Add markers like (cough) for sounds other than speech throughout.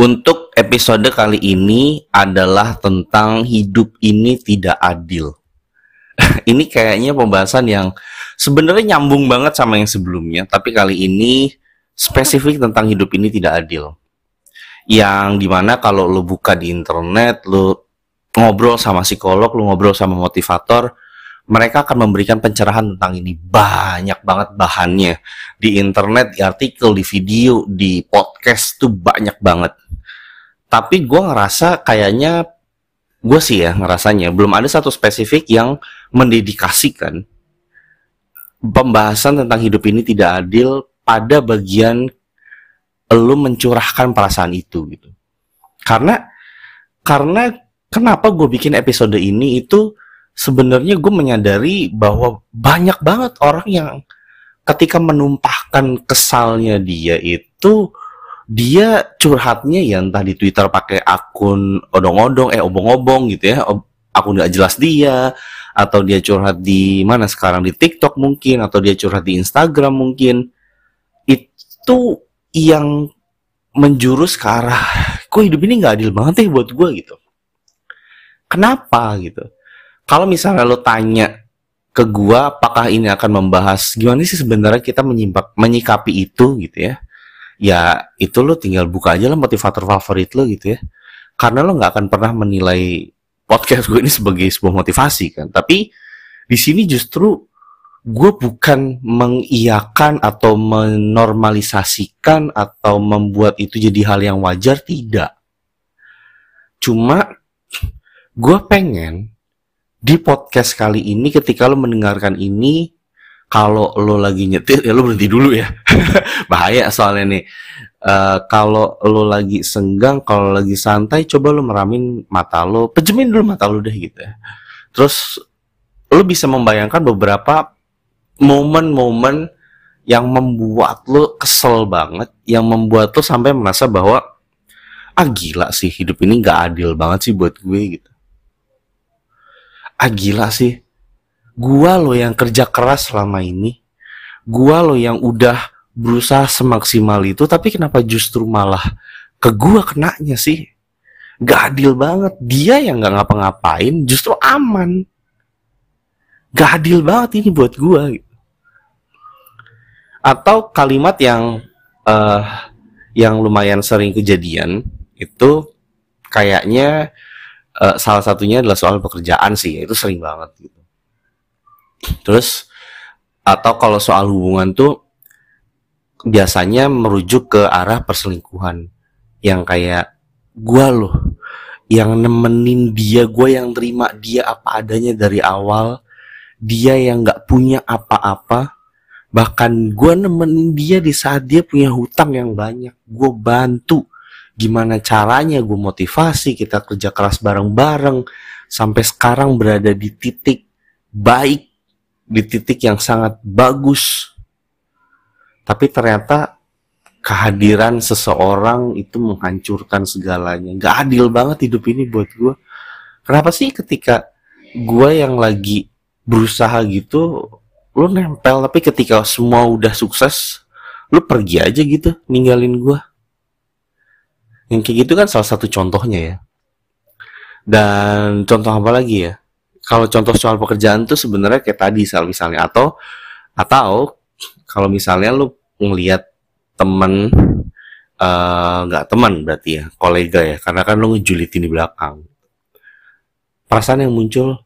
Untuk episode kali ini adalah tentang hidup ini tidak adil. (laughs) ini kayaknya pembahasan yang sebenarnya nyambung banget sama yang sebelumnya, tapi kali ini spesifik tentang hidup ini tidak adil. Yang di mana kalau lo buka di internet, lo ngobrol sama psikolog, lo ngobrol sama motivator, mereka akan memberikan pencerahan tentang ini banyak banget bahannya di internet, di artikel, di video, di podcast tuh banyak banget tapi gue ngerasa kayaknya gue sih ya ngerasanya belum ada satu spesifik yang mendedikasikan pembahasan tentang hidup ini tidak adil pada bagian lu mencurahkan perasaan itu gitu. Karena karena kenapa gue bikin episode ini itu sebenarnya gue menyadari bahwa banyak banget orang yang ketika menumpahkan kesalnya dia itu dia curhatnya ya entah di Twitter pakai akun odong-odong eh obong-obong gitu ya akun nggak jelas dia atau dia curhat di mana sekarang di TikTok mungkin atau dia curhat di Instagram mungkin. Itu yang menjurus ke arah kok hidup ini nggak adil banget ya buat gue gitu. Kenapa gitu? Kalau misalnya lo tanya ke gua apakah ini akan membahas gimana sih sebenarnya kita menyimak menyikapi itu gitu ya ya itu lo tinggal buka aja lah motivator favorit lo gitu ya. Karena lo nggak akan pernah menilai podcast gue ini sebagai sebuah motivasi kan. Tapi di sini justru gue bukan mengiyakan atau menormalisasikan atau membuat itu jadi hal yang wajar tidak. Cuma gue pengen di podcast kali ini ketika lo mendengarkan ini kalau lo lagi nyetir ya lo berhenti dulu ya. (laughs) Bahaya soalnya nih. Uh, kalau lo lagi senggang kalau lagi santai coba lo meramin mata lo pejemin dulu mata lo deh gitu ya. Terus lo bisa membayangkan beberapa momen-momen yang membuat lo kesel banget yang membuat lo sampai merasa bahwa ah gila sih hidup ini nggak adil banget sih buat gue gitu. Ah gila sih gua lo yang kerja keras selama ini. Gua lo yang udah berusaha semaksimal itu tapi kenapa justru malah ke gua kenanya sih? Gak adil banget. Dia yang gak ngapa-ngapain justru aman. Gak adil banget ini buat gua atau kalimat yang uh, yang lumayan sering kejadian itu kayaknya uh, salah satunya adalah soal pekerjaan sih. Itu sering banget gitu Terus atau kalau soal hubungan tuh biasanya merujuk ke arah perselingkuhan. Yang kayak gua loh yang nemenin dia gue yang terima dia apa adanya dari awal dia yang nggak punya apa-apa. Bahkan gue nemenin dia di saat dia punya hutang yang banyak. Gue bantu gimana caranya gue motivasi kita kerja keras bareng-bareng. Sampai sekarang berada di titik baik di titik yang sangat bagus. Tapi ternyata kehadiran seseorang itu menghancurkan segalanya. Gak adil banget hidup ini buat gue kenapa sih ketika gue yang lagi berusaha gitu lu nempel tapi ketika semua udah sukses lu pergi aja gitu ninggalin gue yang kayak gitu kan salah satu contohnya ya. Dan contoh apa lagi ya kalau contoh soal pekerjaan tuh sebenarnya kayak tadi misalnya. Atau atau kalau misalnya lu ngelihat temen eh, nggak uh, teman berarti ya kolega ya karena kan lu ngejulitin di belakang. Perasaan yang muncul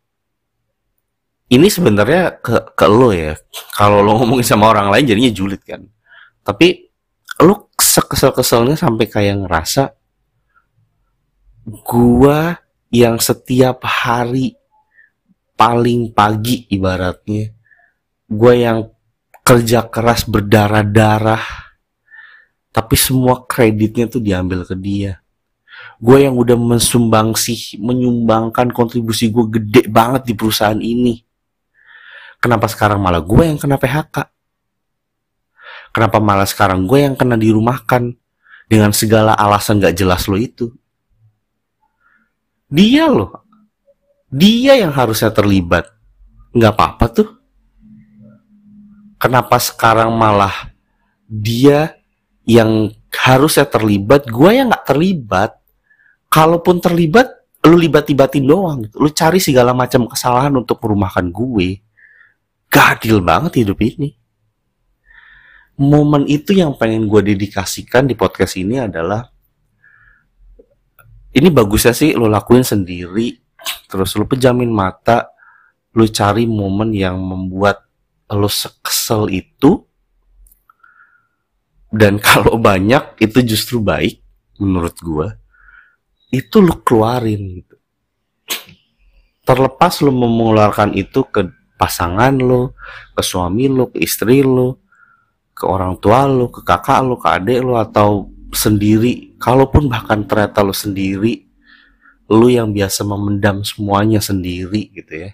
ini sebenarnya ke ke lo ya. Kalau lo ngomongin sama orang lain jadinya julid kan. Tapi lo kesel-keselnya sampai kayak ngerasa gua yang setiap hari paling pagi ibaratnya. Gue yang kerja keras berdarah-darah tapi semua kreditnya tuh diambil ke dia. Gue yang udah mensumbang sih menyumbangkan kontribusi gue gede banget di perusahaan ini. Kenapa sekarang malah gue yang kena PHK kenapa malah sekarang gue yang kena dirumahkan? Dengan segala alasan gak jelas lo itu. Dia loh dia yang harusnya terlibat. Nggak apa-apa tuh. Kenapa sekarang malah dia yang harusnya terlibat gue yang nggak terlibat? Kalaupun terlibat lu libat-libatin doang. Lu cari segala macam kesalahan untuk merumahkan gue. Gadil banget hidup ini. Momen itu yang pengen gue dedikasikan di podcast ini adalah ini bagusnya sih lo lakuin sendiri terus lo pejamin mata lo cari momen yang membuat lo sekesel itu. Dan (laughs) kalau banyak itu justru baik menurut gue itu lo keluarin gitu. Terlepas lo mengeluarkan itu ke pasangan lo ke suami lo ke istri lo ke orang tua lo ke kakak lo ke adik lo atau sendiri. Kalaupun bahkan ternyata lo sendiri lo yang biasa memendam semuanya sendiri gitu ya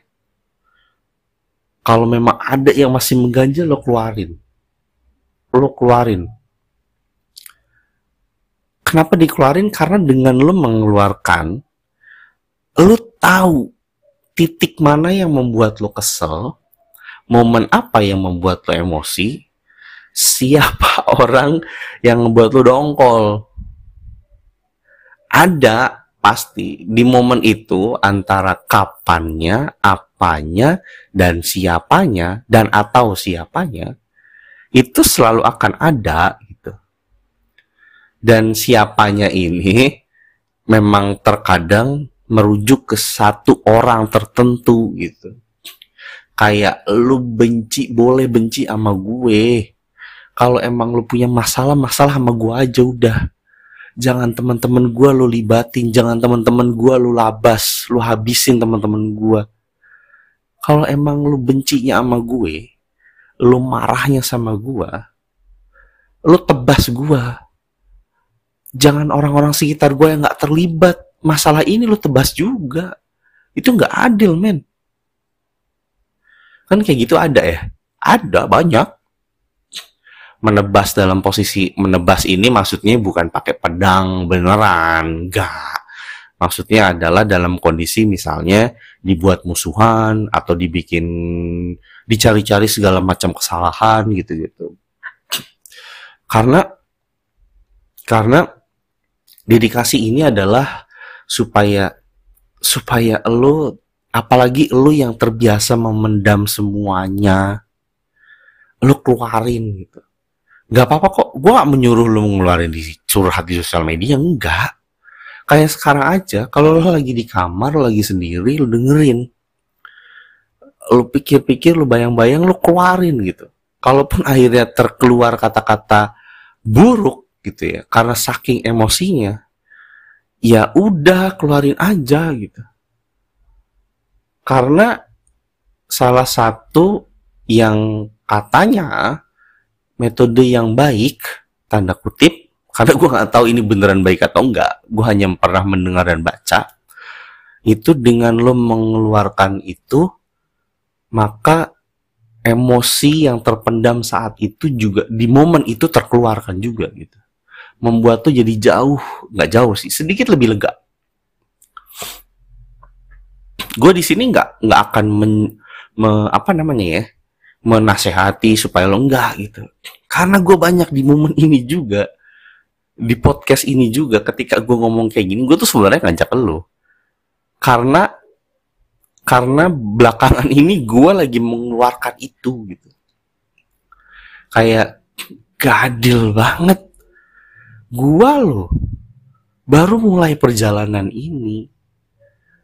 kalau memang ada yang masih mengganjal lo keluarin lo keluarin Kenapa dikeluarin? Karena dengan lo mengeluarkan, lo tahu titik mana yang membuat lo kesel, momen apa yang membuat lo emosi, siapa (laughs) orang yang membuat lo dongkol. Ada pasti di momen itu antara kapannya, apanya, dan siapanya, dan atau siapanya, itu selalu akan ada dan siapanya ini memang terkadang merujuk ke satu orang tertentu gitu. Kayak lu benci boleh benci sama gue. Kalau emang lu punya masalah masalah sama gue aja udah. Jangan teman-teman gue lu libatin, jangan teman-teman gue lu labas, lu habisin teman-teman gue. Kalau emang lu bencinya sama gue, lu marahnya sama gue, lu tebas gue jangan orang-orang sekitar gue yang nggak terlibat. Masalah ini lo tebas juga. Itu nggak adil men. Kan kayak gitu ada ya? Ada banyak menebas dalam posisi menebas ini maksudnya bukan pakai pedang beneran enggak. Maksudnya adalah dalam kondisi misalnya dibuat musuhan atau dibikin dicari-cari segala macam kesalahan gitu-gitu. Karena karena dedikasi ini adalah supaya supaya lo apalagi lo yang terbiasa memendam semuanya lo keluarin gitu nggak apa-apa kok. Gue gak menyuruh lo ngeluarin di curhat di sosial media enggak kayak sekarang aja kalau lo lagi di kamar lo lagi sendiri lo dengerin. Lo pikir-pikir lo bayang-bayang lo keluarin gitu. Kalaupun akhirnya terkeluar kata-kata buruk gitu ya karena saking emosinya ya udah keluarin aja gitu. Karena salah satu yang katanya metode yang baik tanda kutip karena gue nggak tahu ini beneran baik atau enggak gue hanya pernah mendengar dan baca itu dengan lo mengeluarkan itu maka emosi yang terpendam saat itu juga di momen itu terkeluarkan juga gitu. Membuat tuh jadi jauh nggak jauh sih sedikit lebih lega. Gue di sini nggak nggak akan men, me, apa namanya ya menasehati supaya lo enggak gitu karena gue banyak di momen ini juga di podcast ini juga ketika gue ngomong kayak gini gue tuh sebenarnya ngajak lo karena karena belakangan (laughs) ini gue lagi mengeluarkan itu gitu kayak gadil banget Gua loh baru mulai perjalanan ini.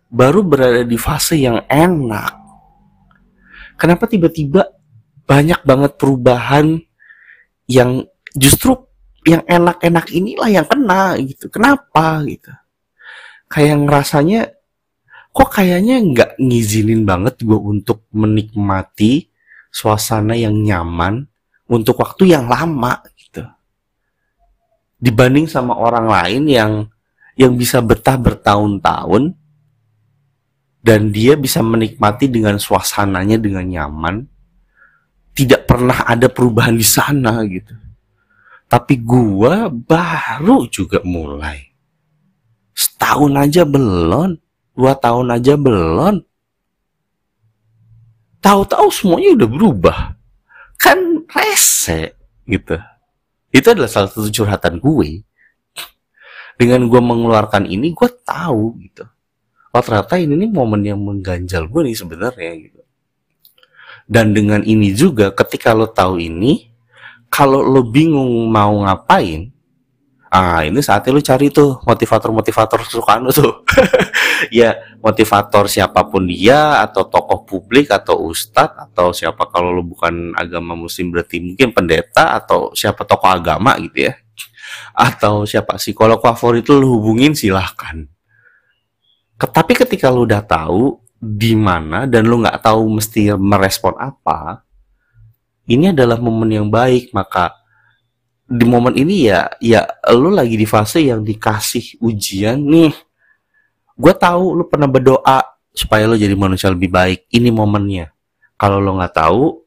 Baru berada di fase yang enak. Kenapa tiba-tiba banyak banget perubahan yang justru yang enak-enak inilah yang kena gitu. Kenapa gitu? Kayak ngerasanya kok kayaknya nggak ngizinin banget gue untuk menikmati suasana yang nyaman untuk waktu yang lama dibanding sama orang lain yang yang bisa betah bertahun-tahun dan dia bisa menikmati dengan suasananya dengan nyaman tidak pernah ada perubahan di sana gitu. Tapi gua baru juga mulai. Setahun aja belum dua tahun aja belum tahu-tahu semuanya udah berubah. Kan rese gitu. Itu adalah salah satu curhatan gue. Dengan gue mengeluarkan ini gue tahu gitu. Oh ternyata ini nih momen yang mengganjal gue nih sebenarnya gitu dan dengan ini juga ketika lo tahu ini kalau lo bingung mau ngapain ah ini saatnya lo cari tuh motivator-motivator kesukaan lo tuh (laughs) ya motivator siapa pun dia atau tokoh publik atau ustadz atau siapa kalau lo bukan agama muslim berarti mungkin pendeta atau siapa tokoh agama gitu ya atau siapa psikolog favorit lu hubungin silahkan. Tapi ketika lu udah tahu di mana dan lu nggak tahu mesti merespon apa, ini adalah momen yang baik. Maka di momen ini ya, ya lu lagi di fase yang dikasih ujian nih. Gue tahu lu pernah berdoa supaya lu jadi manusia lebih baik. Ini momennya. Kalau lo nggak tahu,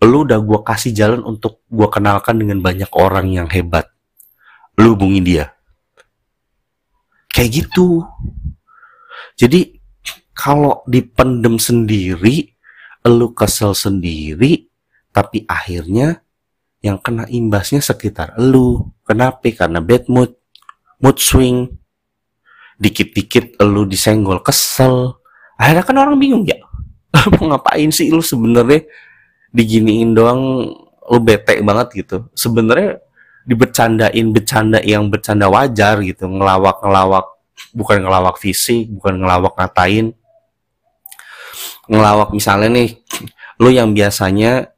lu udah gue kasih jalan untuk gue kenalkan dengan banyak orang yang hebat lu hubungi dia kayak gitu jadi kalau dipendem sendiri lu kesel sendiri tapi akhirnya yang kena imbasnya sekitar lu kenapa? Karena bad mood mood swing. Dikit-dikit lu disenggol kesel. Akhirnya kan orang bingung ya (laughs) mau ngapain sih lu sebenarnya? Diginiin doang lu bete banget gitu. Sebenarnya dibercandain bercanda yang bercanda wajar gitu. Ngelawak ngelawak bukan ngelawak fisik bukan ngelawak ngatain ngelawak misalnya nih lo yang biasanya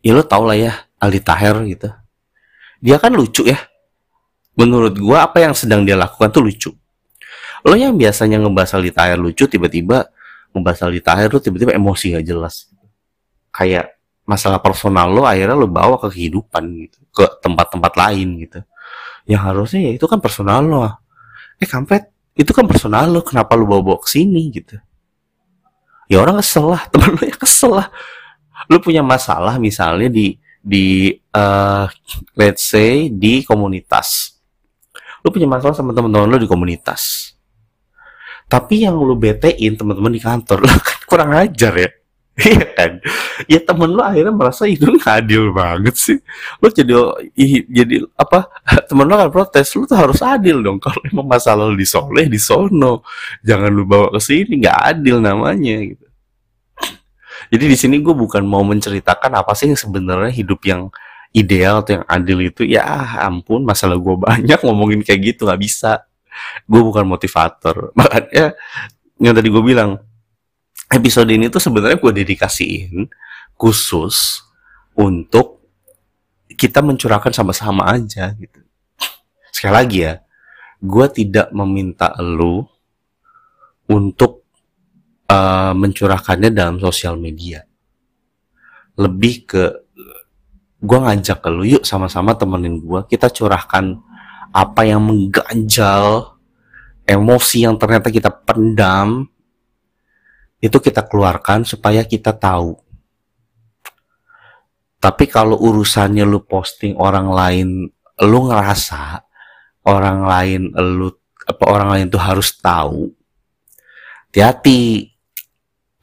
ya lo tau lah ya Ali Taher gitu. Dia kan lucu ya. Menurut gua apa yang sedang dia lakukan tuh lucu. Lo yang biasanya ngebahas Ali Taher lucu tiba-tiba ngebahas Ali Taher tuh tiba-tiba emosi gak jelas. Kayak masalah personal lo akhirnya lo bawa ke kehidupan gitu ke tempat-tempat lain gitu. Yang harusnya ya itu kan personal lo eh kampret itu kan personal lo kenapa lo bawa-bawa ke sini gitu ya orang kesel lah (laughs) temen lo ya kesel lah. Lo punya masalah misalnya di di uh, let's say di komunitas. Lo punya masalah sama teman-teman lo di komunitas. Tapi yang lo betein teman-teman di kantor (laughs) lo kan kurang ajar ya Iya kan? Ya temen lu akhirnya merasa itu nggak (laughs) adil banget sih. Lu jadi jadi apa? (laughs) Temen lu kan protes, lu tuh harus adil dong. Kalau emang masalah lu di soleh di sono, jangan lu bawa ke sini, nggak adil namanya gitu. Jadi di sini gue bukan mau menceritakan apa sih yang sebenarnya hidup yang ideal atau yang adil itu. Ya ampun, masalah gue (laughs) banyak ngomongin kayak gitu nggak bisa. Gue bukan motivator. Makanya yang tadi gue bilang, episode ini tuh sebenarnya gue dedikasiin khusus untuk kita mencurahkan sama-sama aja gitu. Sekali lagi ya, gue tidak meminta lu untuk uh, mencurahkannya dalam sosial media. Lebih ke gue ngajak ke lu yuk sama-sama temenin gue kita curahkan apa yang mengganjal emosi yang ternyata kita pendam itu kita keluarkan supaya kita tahu. Tapi kalau urusannya lu posting orang lain, lu ngerasa orang lain lu apa orang lain tuh harus tahu. Hati-hati.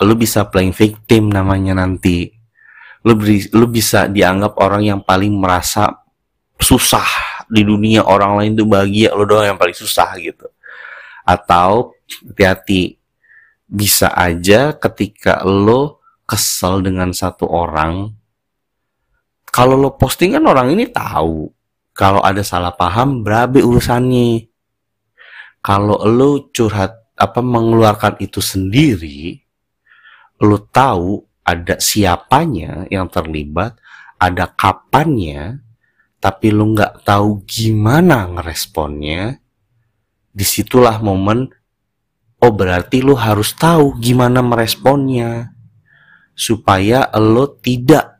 Lu bisa playing victim namanya nanti. Lu beri, lu bisa dianggap orang yang paling merasa susah di dunia orang lain tuh bahagia lu doang yang paling susah gitu. Atau hati-hati bisa aja ketika lo kesel dengan satu orang kalau lo posting kan orang ini tahu. Kalau ada salah paham berabe urusannya. Kalau lo curhat apa mengeluarkan itu sendiri lo tahu ada siapanya yang terlibat ada kapannya tapi lo nggak tahu gimana ngeresponnya di situlah momen oh berarti lu harus tahu gimana meresponnya supaya lo tidak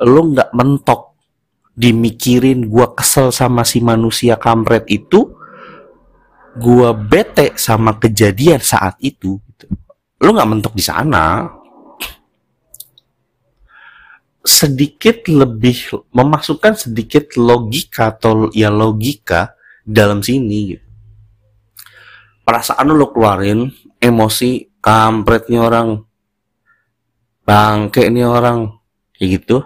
lo nggak mentok dimikirin gua kesel sama si manusia kampret itu gua bete sama kejadian saat itu gitu. lo nggak mentok di sana sedikit lebih memasukkan sedikit logika atau ya logika dalam sini gitu perasaan lu keluarin emosi kampret nih orang bangke nih orang kayak gitu.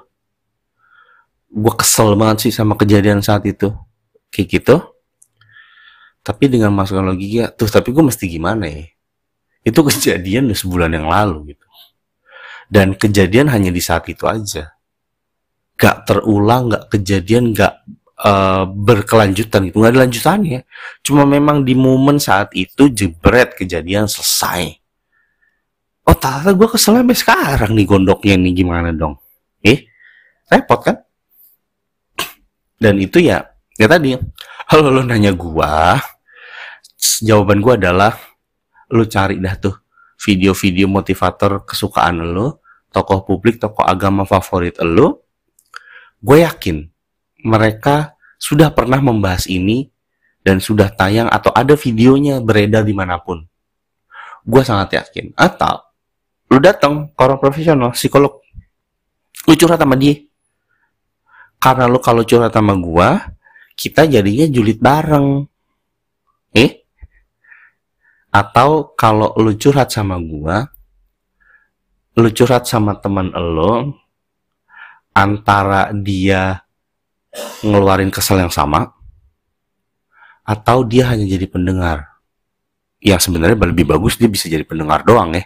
Gue kesel banget sih sama kejadian saat itu. Kayak gitu. Tapi dengan masukan logika tuh tapi gue mesti gimana ya? Itu kejadian udah sebulan yang lalu gitu. Dan kejadian hanya di saat itu aja. Gak terulang gak kejadian gak uh, berkelanjutan gitu. Nggak ada lanjutannya. Cuma memang di momen saat itu jebret kejadian selesai. Oh ternyata gue kesel sampai sekarang nih gondoknya nih gimana dong? Eh repot kan? Dan itu ya ya tadi. Kalau lo nanya gua. Jawaban gua adalah lu cari dah tuh video-video motivator kesukaan lo, tokoh publik, tokoh agama favorit lo, gue yakin mereka sudah pernah membahas ini dan sudah tayang atau ada videonya beredar di mana pun. Gue sangat yakin. Atau lu datang ke orang profesional, psikolog, lu curhat sama dia. Karena lu kalau curhat sama gue, kita jadinya julid bareng. Eh? Atau kalau lu curhat sama gua, lu curhat sama teman lo, antara dia ngeluarin kesel yang sama, atau dia hanya jadi pendengar. Yang sebenarnya lebih bagus dia bisa jadi pendengar doang ya.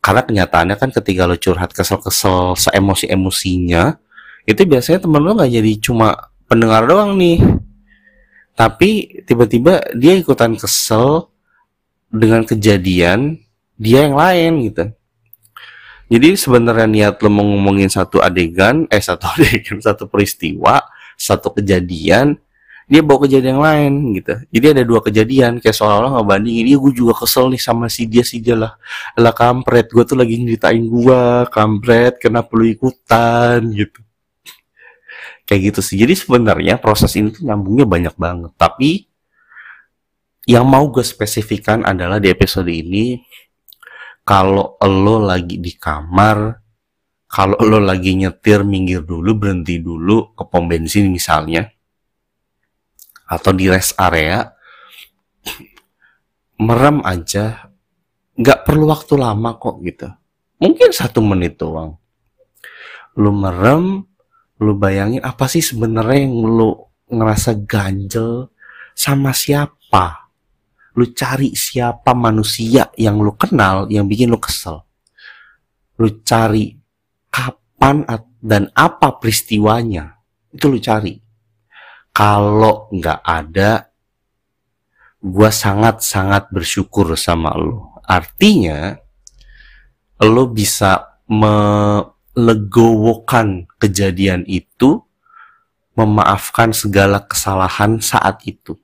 Karena kenyataannya kan ketika lo curhat kesel-kesel, seemosi-emosinya, itu biasanya temen lo nggak jadi cuma pendengar doang nih. Tapi tiba-tiba dia ikutan kesel, dengan kejadian dia yang lain gitu. Jadi sebenarnya niat lo mau ngomongin satu adegan, eh satu (laughs) adegan, satu peristiwa, satu kejadian, dia bawa kejadian yang lain gitu. Jadi ada dua kejadian, kayak seolah-olah nggak bandingin. Iya gue juga kesel nih sama si dia si dia lah. Lah kampret, gue tuh lagi nyeritain gue, kampret, kenapa lu ikutan gitu. Kayak gitu sih. Jadi sebenarnya proses ini tuh nyambungnya banyak banget. Tapi yang mau gue spesifikkan adalah di episode ini kalau lo lagi di kamar kalau lo lagi nyetir minggir dulu berhenti dulu ke pom bensin misalnya atau di rest area (clears throat) merem aja. Nggak perlu waktu lama kok gitu. Mungkin satu menit doang. Lo merem lo bayangin apa sih sebenarnya yang lo ngerasa ganjel sama siapa? Lu cari siapa manusia yang lu kenal yang bikin lu kesel? Lu cari kapan dan apa peristiwanya itu lu cari. Kalau nggak ada gue sangat-sangat bersyukur sama lu. Artinya lo bisa melegowokan kejadian itu memaafkan segala kesalahan saat itu.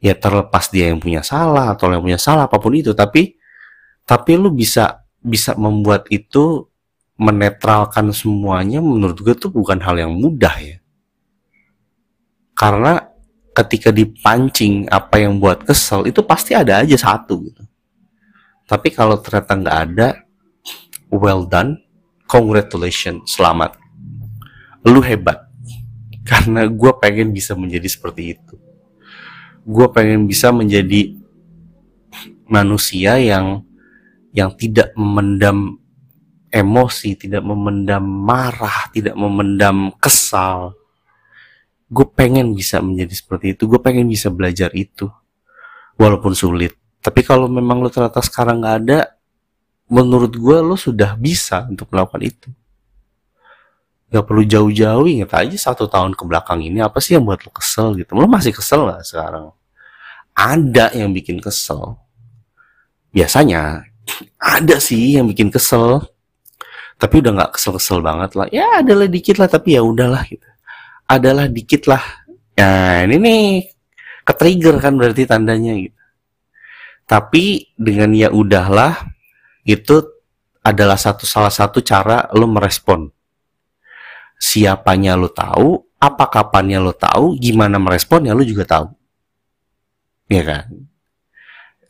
Ya terlepas dia yang punya salah atau yang punya salah apa pun itu tapi tapi lu bisa bisa membuat itu menetralkan semuanya menurut gue tuh bukan hal yang mudah ya. Karena ketika dipancing apa yang buat kesel itu pasti ada aja satu gitu. Tapi kalau ternyata nggak ada well done. Congratulations selamat. Lu hebat. (laughs) Karena gue pengen bisa menjadi seperti itu. Gue pengen bisa menjadi manusia yang yang tidak memendam emosi, tidak memendam marah, tidak memendam kesal. Gue pengen bisa menjadi seperti itu. Gue pengen bisa belajar itu, walaupun sulit. Tapi kalau memang lo ternyata sekarang nggak ada, menurut gue lo sudah bisa untuk melakukan itu. Gak perlu jauh-jauh, ingat aja satu tahun ke belakang ini apa sih yang buat lo kesel gitu. Lo masih kesel gak sekarang? Ada yang bikin kesel. Biasanya ada sih yang bikin kesel. Tapi udah gak kesel-kesel banget lah. Ya adalah dikit lah tapi ya udahlah gitu. Adalah dikit lah. Ya ini nih ke-trigger kan berarti tandanya gitu. Tapi dengan ya udahlah itu adalah satu salah satu cara lo merespon siapanya lo tahu, apa kapannya lo tahu, gimana meresponnya lo juga tahu. Ya kan?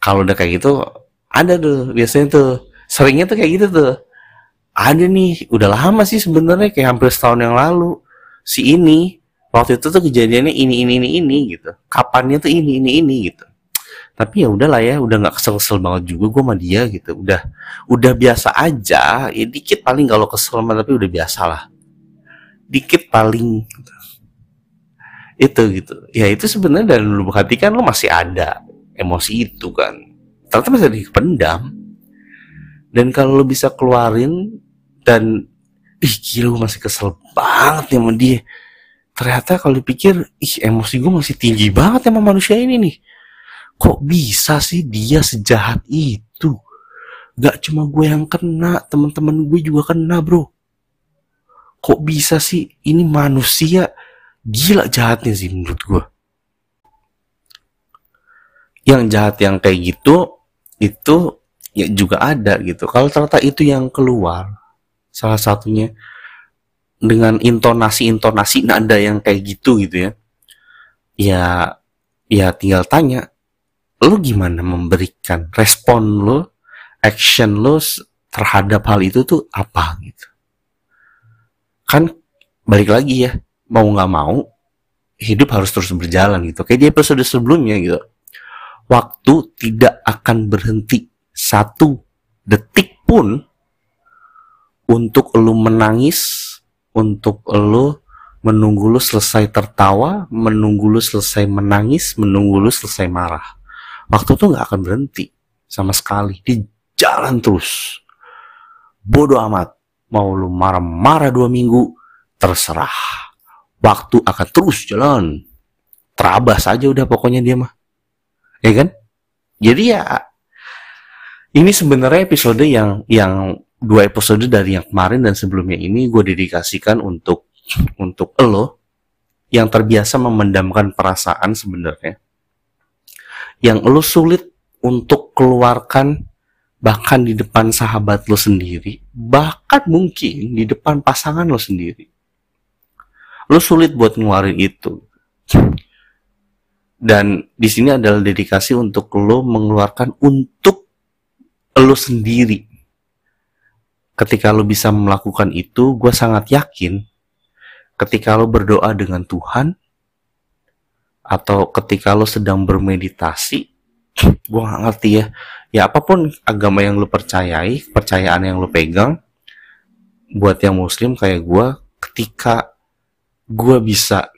Kalau udah kayak gitu, ada tuh biasanya tuh seringnya tuh kayak gitu tuh. Ada nih, udah lama sih sebenarnya kayak hampir setahun yang lalu si ini waktu itu tuh kejadiannya ini ini ini ini gitu. Kapannya tuh ini ini ini gitu. Tapi ya udahlah ya, udah nggak kesel-kesel banget juga gue sama dia gitu. Udah udah biasa aja, ya dikit paling kalau kesel tapi udah biasa lah dikit paling itu gitu ya itu sebenarnya dari lubuk hati kan lo masih ada emosi itu kan ternyata masih dipendam dan kalau lo bisa keluarin dan ih gila gue masih kesel banget ya sama dia. Ternyata kalau dipikir ih emosi gue masih tinggi banget sama manusia ini nih. Kok bisa sih dia sejahat itu? Gak cuma gue yang kena teman-teman gue juga kena bro. Kok bisa sih ini manusia gila jahatnya sih menurut gue yang jahat yang kayak gitu itu ya juga ada gitu. Kalau ternyata itu yang keluar salah satunya dengan intonasi-intonasi nada yang kayak gitu gitu ya. Ya ya tinggal tanya lo gimana memberikan respon lo action lo terhadap hal itu tuh apa? gitu. Kan balik lagi ya mau nggak mau hidup harus terus berjalan gitu. Kayak di episode sebelumnya gitu. Waktu tidak akan berhenti satu detik pun untuk lu menangis untuk lu menunggu lu selesai tertawa menunggu lu selesai menangis menunggu lu selesai marah. Waktu tuh nggak akan berhenti sama sekali di jalan terus. Bodoh amat mau lu marah-marah dua minggu terserah. Waktu akan terus jalan. Terabas saja udah pokoknya dia mah. Ya kan? Jadi ya ini sebenarnya episode yang yang dua episode dari yang kemarin dan sebelumnya ini gue dedikasikan untuk untuk lo yang terbiasa memendamkan perasaan sebenarnya. Yang lo sulit untuk keluarkan bahkan di depan sahabat lo sendiri bahkan mungkin di depan pasangan lo sendiri. Lo sulit buat ngeluarin itu. Dan di sini adalah dedikasi untuk lo mengeluarkan untuk lo sendiri ketika lo bisa melakukan itu gue sangat yakin ketika lo berdoa dengan Tuhan atau ketika lo sedang bermeditasi gue gak ngerti ya. Ya apa pun agama yang lo percayai kepercayaan yang lo pegang buat yang muslim kayak gue ketika gue bisa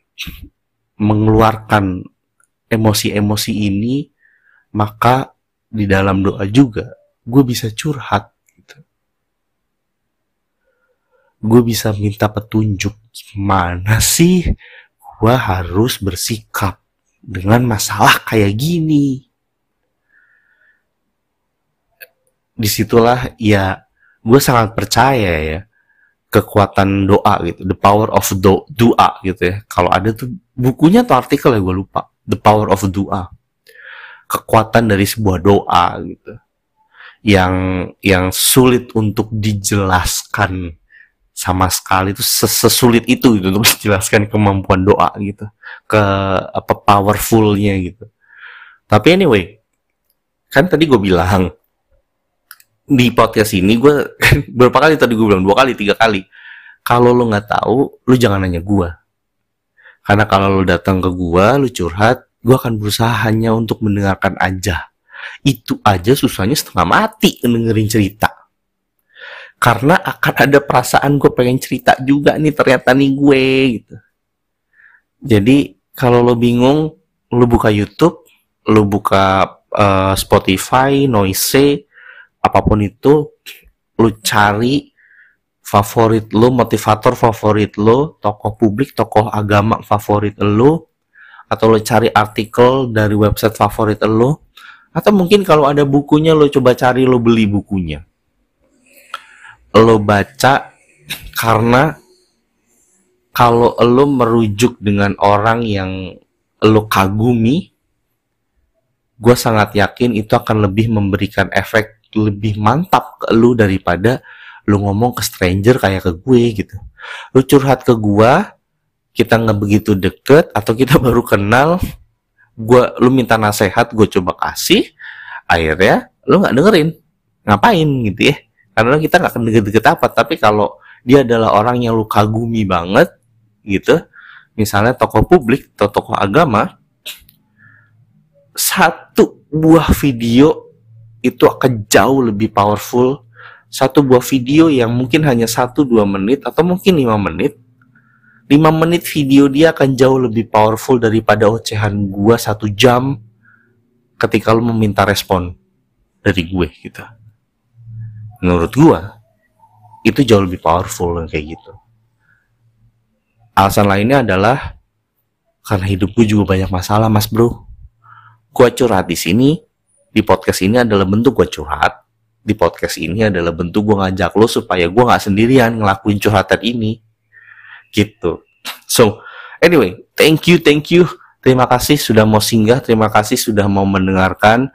mengeluarkan emosi-emosi ini maka di dalam doa juga gue bisa curhat gitu. Gue bisa minta petunjuk gimana sih gue harus bersikap dengan masalah kayak gini? Di situlah ya gue sangat percaya ya kekuatan doa gitu, the power of do, doa gitu ya. Kalau ada tuh bukunya atau artikel ya gue lupa, the power of doa, kekuatan dari sebuah doa gitu, yang yang sulit untuk dijelaskan sama sekali itu sesulit itu gitu untuk (laughs) dijelaskan kemampuan doa gitu, ke apa powerfulnya gitu. Tapi anyway, kan tadi gue bilang di podcast ini gue (laughs) berapa kali tadi gue bilang? Dua kali tiga kali. Kalau lo nggak tahu lo jangan nanya gue karena kalau lo datang ke gue lo curhat gue akan berusaha hanya untuk mendengarkan aja. Itu aja susahnya setengah mati dengerin cerita karena akan ada perasaan gue pengen cerita juga nih ternyata nih gue gitu. Jadi kalau lo bingung lo buka YouTube lo buka uh, Spotify Noise apa pun itu lu cari favorit lu motivator favorit lu tokoh publik tokoh agama favorit lu atau lu cari artikel dari website favorit lu atau mungkin kalau ada bukunya lo coba cari lo beli bukunya lo baca karena kalau lo merujuk dengan orang yang lo kagumi gue sangat yakin itu akan lebih memberikan efek lebih mantap ke lu daripada lu ngomong ke stranger kayak ke gue gitu. Lu curhat ke gua, kita nggak begitu deket atau kita (laughs) baru kenal, gua lu minta nasehat, gue coba kasih, akhirnya lu nggak dengerin, ngapain gitu ya? Karena kita nggak akan deket-deket apa, tapi kalau dia adalah orang yang lu kagumi banget, gitu, misalnya tokoh publik atau tokoh agama, satu buah video itu akan jauh lebih powerful satu buah video yang mungkin hanya satu dua menit atau mungkin lima menit 5 menit video dia akan jauh lebih powerful daripada ocehan gua satu jam ketika lu meminta respon dari gue gitu. Menurut gua itu jauh lebih powerful kayak gitu. Alasan lainnya adalah karena hidup gue juga banyak masalah, Mas Bro. Gua curhat di sini, di podcast ini adalah bentuk gua curhat. Di podcast ini adalah bentuk gua ngajak lo supaya gua nggak sendirian ngelakuin curhatan ini. Gitu. So, anyway, thank you, thank you. Terima kasih sudah mau singgah, terima kasih sudah mau mendengarkan.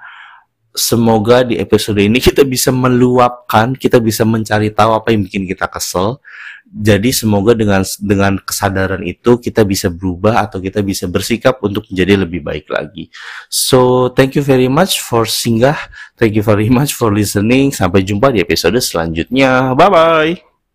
Semoga di episode ini kita bisa meluapkan, kita bisa mencari tahu apa yang bikin kita kesel. Jadi semoga dengan dengan kesadaran itu kita bisa berubah atau kita bisa bersikap untuk menjadi lebih baik lagi. So, thank you very much for singgah. Thank you very much for listening. Sampai jumpa di episode selanjutnya. Bye bye.